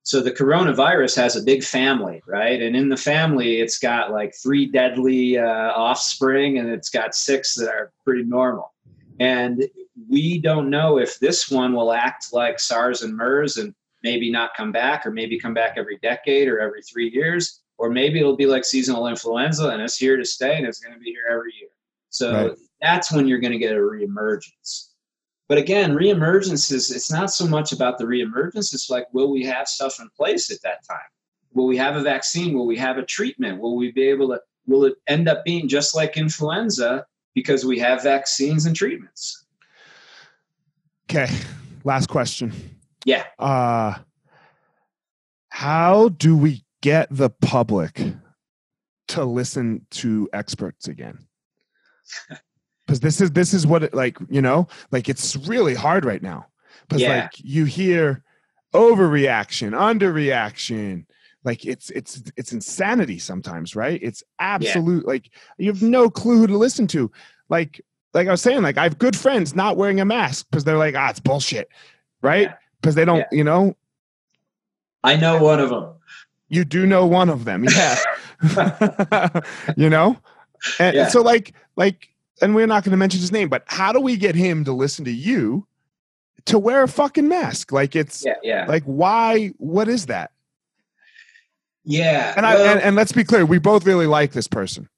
So the coronavirus has a big family, right? And in the family, it's got like three deadly uh, offspring, and it's got six that are pretty normal. And we don't know if this one will act like SARS and MERS and maybe not come back, or maybe come back every decade or every three years, or maybe it'll be like seasonal influenza and it's here to stay and it's going to be here every year. So right. that's when you're going to get a reemergence. But again, reemergence is it's not so much about the reemergence. It's like, will we have stuff in place at that time? Will we have a vaccine? Will we have a treatment? Will we be able to? Will it end up being just like influenza because we have vaccines and treatments? Okay, last question. Yeah. Uh, how do we get the public to listen to experts again? Because this is this is what it like, you know, like it's really hard right now. Because yeah. like you hear overreaction, underreaction, like it's it's it's insanity sometimes, right? It's absolute yeah. like you have no clue who to listen to. Like like I was saying, like I have good friends not wearing a mask because they're like, ah, it's bullshit, right? Because yeah. they don't, you know. I know one of them. You do know one of them, yeah. you know, and yeah. so like like, and we're not going to mention his name, but how do we get him to listen to you to wear a fucking mask? Like it's yeah, yeah. Like why? What is that? Yeah, and well, I and, and let's be clear, we both really like this person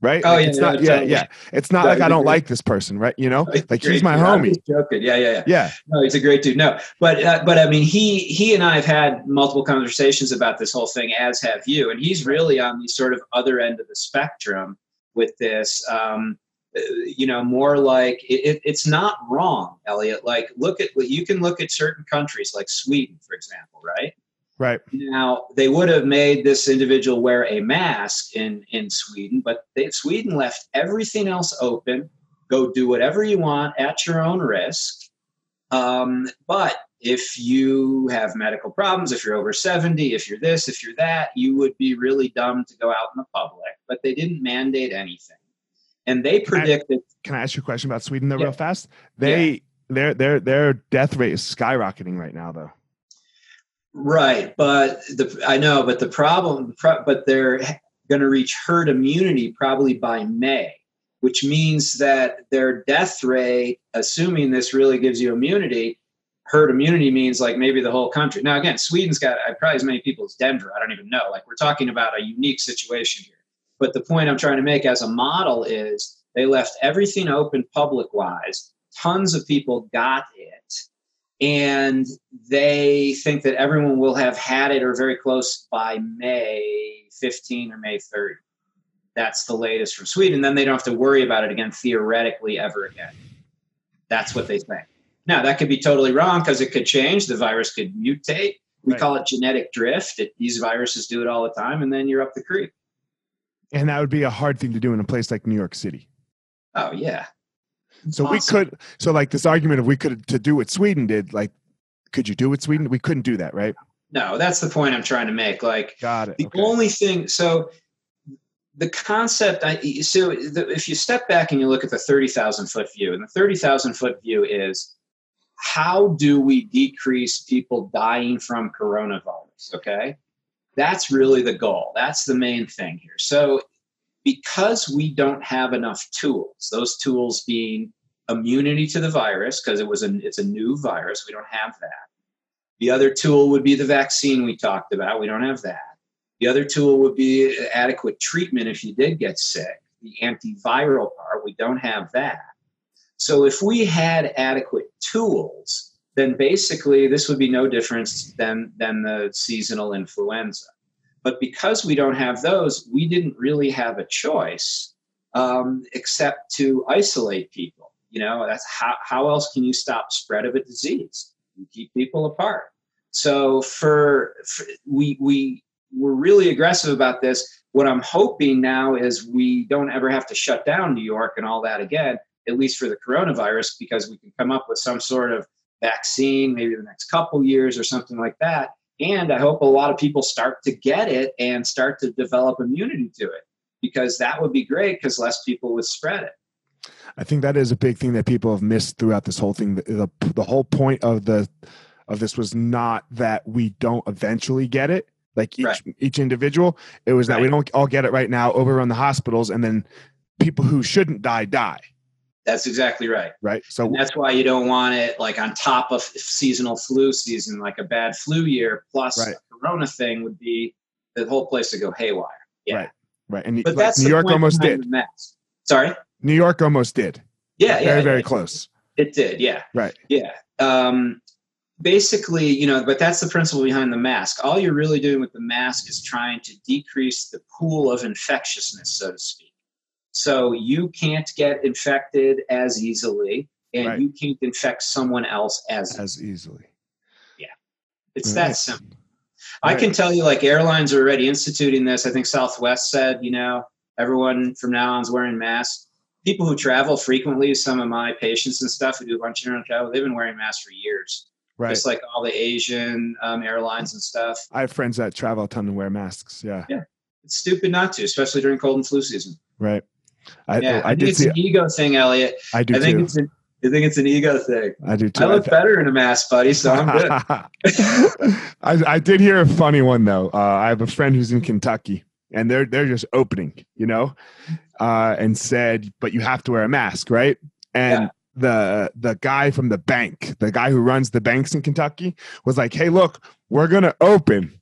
right? Oh like yeah, it's not, yeah, yeah. It's not like I don't like this person, right? You know, like he's my dude. homie. Joking, yeah, yeah, yeah. Yeah. No, he's a great dude. No, but uh, but I mean, he he and I have had multiple conversations about this whole thing, as have you, and he's really on the sort of other end of the spectrum with this. Um, uh, you know, more like it, it's not wrong, Elliot. Like, look at what you can look at certain countries like Sweden, for example, right? Right. Now, they would have made this individual wear a mask in, in Sweden, but they, Sweden left everything else open. Go do whatever you want at your own risk. Um, but if you have medical problems, if you're over 70, if you're this, if you're that, you would be really dumb to go out in the public. But they didn't mandate anything. And they predicted. Can I, can I ask you a question about Sweden, though, yeah. real fast? They, yeah. their, their, their death rate is skyrocketing right now, though. Right, but the I know, but the problem, but they're going to reach herd immunity probably by May, which means that their death rate, assuming this really gives you immunity, herd immunity means like maybe the whole country. Now, again, Sweden's got uh, probably as many people as Denver. I don't even know. Like we're talking about a unique situation here. But the point I'm trying to make as a model is they left everything open public wise. Tons of people got it and they think that everyone will have had it or very close by May 15 or May 30. That's the latest from Sweden. Then they don't have to worry about it again theoretically ever again. That's what they think. Now, that could be totally wrong because it could change. The virus could mutate. We right. call it genetic drift. It, these viruses do it all the time, and then you're up the creek. And that would be a hard thing to do in a place like New York City. Oh, yeah. So awesome. we could, so like this argument of we could to do what Sweden did, like, could you do what Sweden? We couldn't do that, right? No, that's the point I'm trying to make. Like, got it. The okay. only thing, so the concept, I, so the, if you step back and you look at the 30,000 foot view, and the 30,000 foot view is how do we decrease people dying from coronavirus? Okay. That's really the goal. That's the main thing here. So because we don't have enough tools, those tools being immunity to the virus, because it was a, it's a new virus, we don't have that. The other tool would be the vaccine we talked about, we don't have that. The other tool would be adequate treatment if you did get sick. The antiviral part, we don't have that. So if we had adequate tools, then basically this would be no different than, than the seasonal influenza. But because we don't have those, we didn't really have a choice um, except to isolate people. You know, that's how, how else can you stop spread of a disease? You keep people apart. So for, for we we we're really aggressive about this. What I'm hoping now is we don't ever have to shut down New York and all that again, at least for the coronavirus, because we can come up with some sort of vaccine, maybe the next couple years or something like that, and I hope a lot of people start to get it and start to develop immunity to it because that would be great because less people would spread it. I think that is a big thing that people have missed throughout this whole thing. The, the, the whole point of the of this was not that we don't eventually get it, like each Right. each individual. It was that we don't all get it right now, overrun the hospitals, and then people who shouldn't die die. That's exactly right. Right. So And that's why you don't want it like on top of seasonal flu season, like a bad flu year plus Right. a corona thing would be the whole place to go haywire. Yeah. Right. right, and But like that's New York almost did. Sorry? New York almost did. Yeah, yeah. very very yeah. close. It did, yeah. Right. Yeah. Um, basically, you know, but that's the principle behind the mask. All you're really doing with the mask is trying to decrease the pool of infectiousness, so to speak. So you can't get infected as easily, and Right. you can't infect someone else as, As easily. Yeah, it's Right. that simple. I can tell you, like airlines are already instituting this. I think Southwest said, you know, everyone from now on is wearing masks. People who travel frequently, some of my patients and stuff who do a bunch of international travel, they've been wearing masks for years. Right. Just like all the Asian um, airlines and stuff. I have friends that travel a ton and wear masks. Yeah. Yeah. It's stupid not to, especially during cold and flu season. Right. I, yeah, I, I, think it's see. an ego thing, Elliot. I do I think too. it's an, I think it's an ego thing. I do too. I look better in a mask, buddy, so I'm good. I, I did hear a funny one though. Uh, I have a friend who's in Kentucky, and they're they're just opening, you know, uh, and said, "But you have to wear a mask, right?" And the the guy from the bank, the guy who runs the banks in Kentucky, was like, "Hey, look, we're gonna open."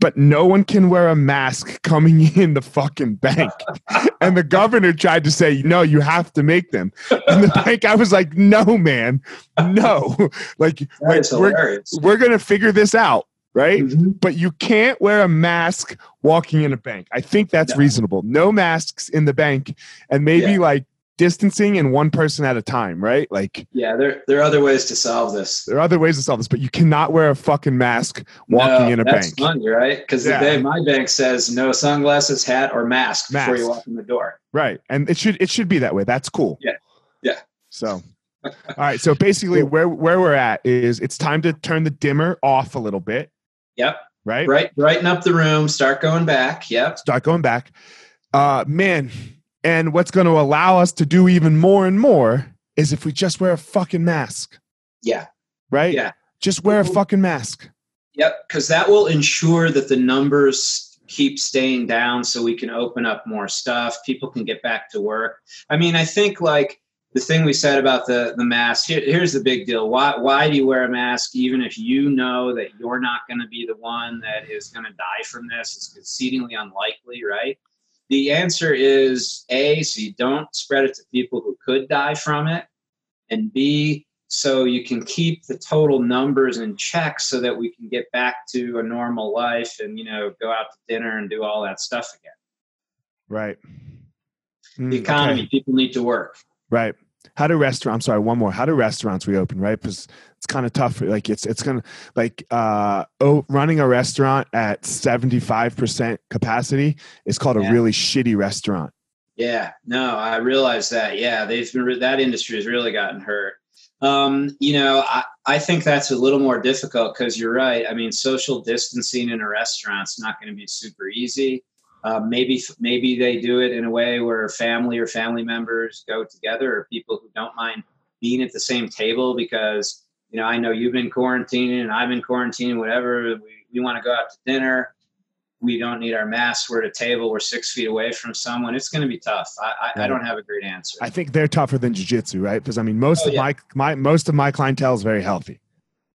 But no one can wear a mask coming in the fucking bank. and the governor tried to say, no, you have to make them. And the bank, I was like, no, man, no. like, like we're, we're gonna figure this out, right? Mhm. But you can't wear a mask walking in a bank. I think that's No. reasonable. No masks in the bank, and maybe Yeah. like distancing and one person at a time, right? Like Yeah, there, there are other ways to solve this. there are other ways to solve this, but you cannot wear a fucking mask walking No, in a that's bank. funny, right? Because Yeah. the day my bank says no sunglasses, hat, or mask, before you walk in the door. Right. And it should it should be that way. That's cool. Yeah. Yeah. So all right. So basically where where we're at is it's time to turn the dimmer off a little bit, Yep. right? Right brighten up the room. Start going back. Yep. Start going back. Uh man, and what's going to allow us to do even more and more is if we just wear a fucking mask, Yeah. right? Yeah. Just wear a fucking mask. Yep. Because that will ensure that the numbers keep staying down, so we can open up more stuff. People can get back to work. I mean, I think like the thing we said about the the mask. Here, here's the big deal. Why why do you wear a mask even if you know that you're not going to be the one that is going to die from this? It's exceedingly unlikely, right? The answer is A, so you don't spread it to people who could die from it, and B, so you can keep the total numbers in check so that we can get back to a normal life and you know go out to dinner and do all that stuff again. Right. Mm, The okay. economy, people need to work. Right. How do restaurants? I'm sorry, one more. How do restaurants reopen? Right, because it's kind of tough. Like it's it's gonna like uh oh, running a restaurant at 75 percent capacity is called a really shitty restaurant. Yeah, no, I realize that. Yeah, they've been that industry has really gotten hurt. Um, you know, I, I think that's a little more difficult because you're right. I mean, social distancing in a restaurant's not going to be super easy. Uh, maybe maybe they do it in a way where family or family members go together, or people who don't mind being at the same table because you know I know you've been quarantining and I've been quarantining. Whatever we, we want to go out to dinner, we don't need our masks. We're at a table. We're six feet away from someone. It's going to be tough. I, I, I don't have a great answer. I think they're tougher than jujitsu, right? Because I mean, most Oh, of yeah. my my most of my clientele is very healthy.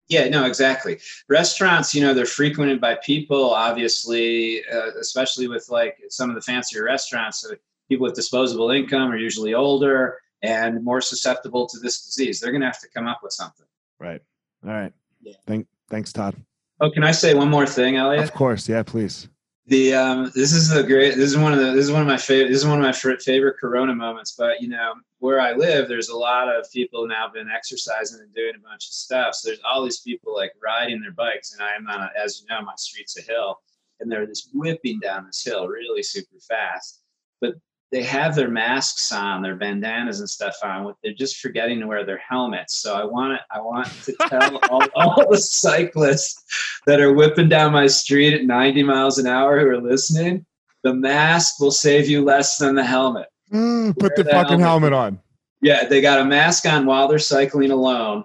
Yeah, no, exactly. Restaurants, you know, they're frequented by people, obviously, uh, especially with like some of the fancier restaurants. So people with disposable income are usually older and more susceptible to this disease. They're going to have to come up with something. Right. All right. Yeah. Thank thanks, Todd. Oh, can I say one more thing, Elliot? Of course. Yeah. Please. the um, this is a great this is one of the this is one of my favorite this is one of my favorite corona moments but you know where i live there's a lot of people now been exercising and doing a bunch of stuff so there's all these people like riding their bikes and i am on a, as you know my street's a hill and they're just whipping down this hill really super fast but they have their masks on their bandanas and stuff on they're just forgetting to wear their helmets so i want to i want to tell all, all the cyclists that are whipping down my street at 90 miles an hour who are listening, the mask will save you less than the helmet. Mm, put the, the fucking helmet helmet. on. Yeah, they got a mask on while they're cycling alone,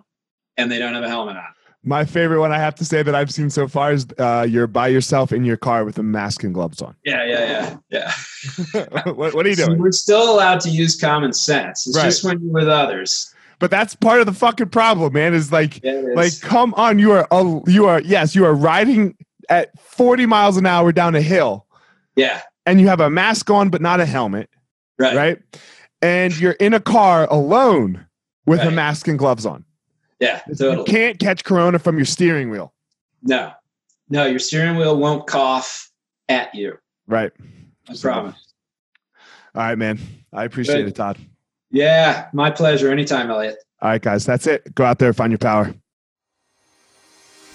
and they don't have a helmet on. My favorite one I have to say that I've seen so far is uh, you're by yourself in your car with a mask and gloves on. Yeah, yeah, yeah, yeah. what, what are you So doing? we're still allowed to use common sense. It's Right. just when you're with others. But that's part of the fucking problem, man. Is like, Yeah, is. like, come on, you are, a, you are, yes, you are riding at 40 miles an hour down a hill, yeah, and you have a mask on but not a helmet, right. right? And you're in a car alone with a mask and gloves on. Yeah, You totally. can't catch corona from your steering wheel, No, no, your steering wheel won't cough at you. right? I So- promise. All right, man. I appreciate Good. it, Todd. Yeah, my pleasure. Anytime, Elliot. All right, guys, that's it. Go out there, find your power.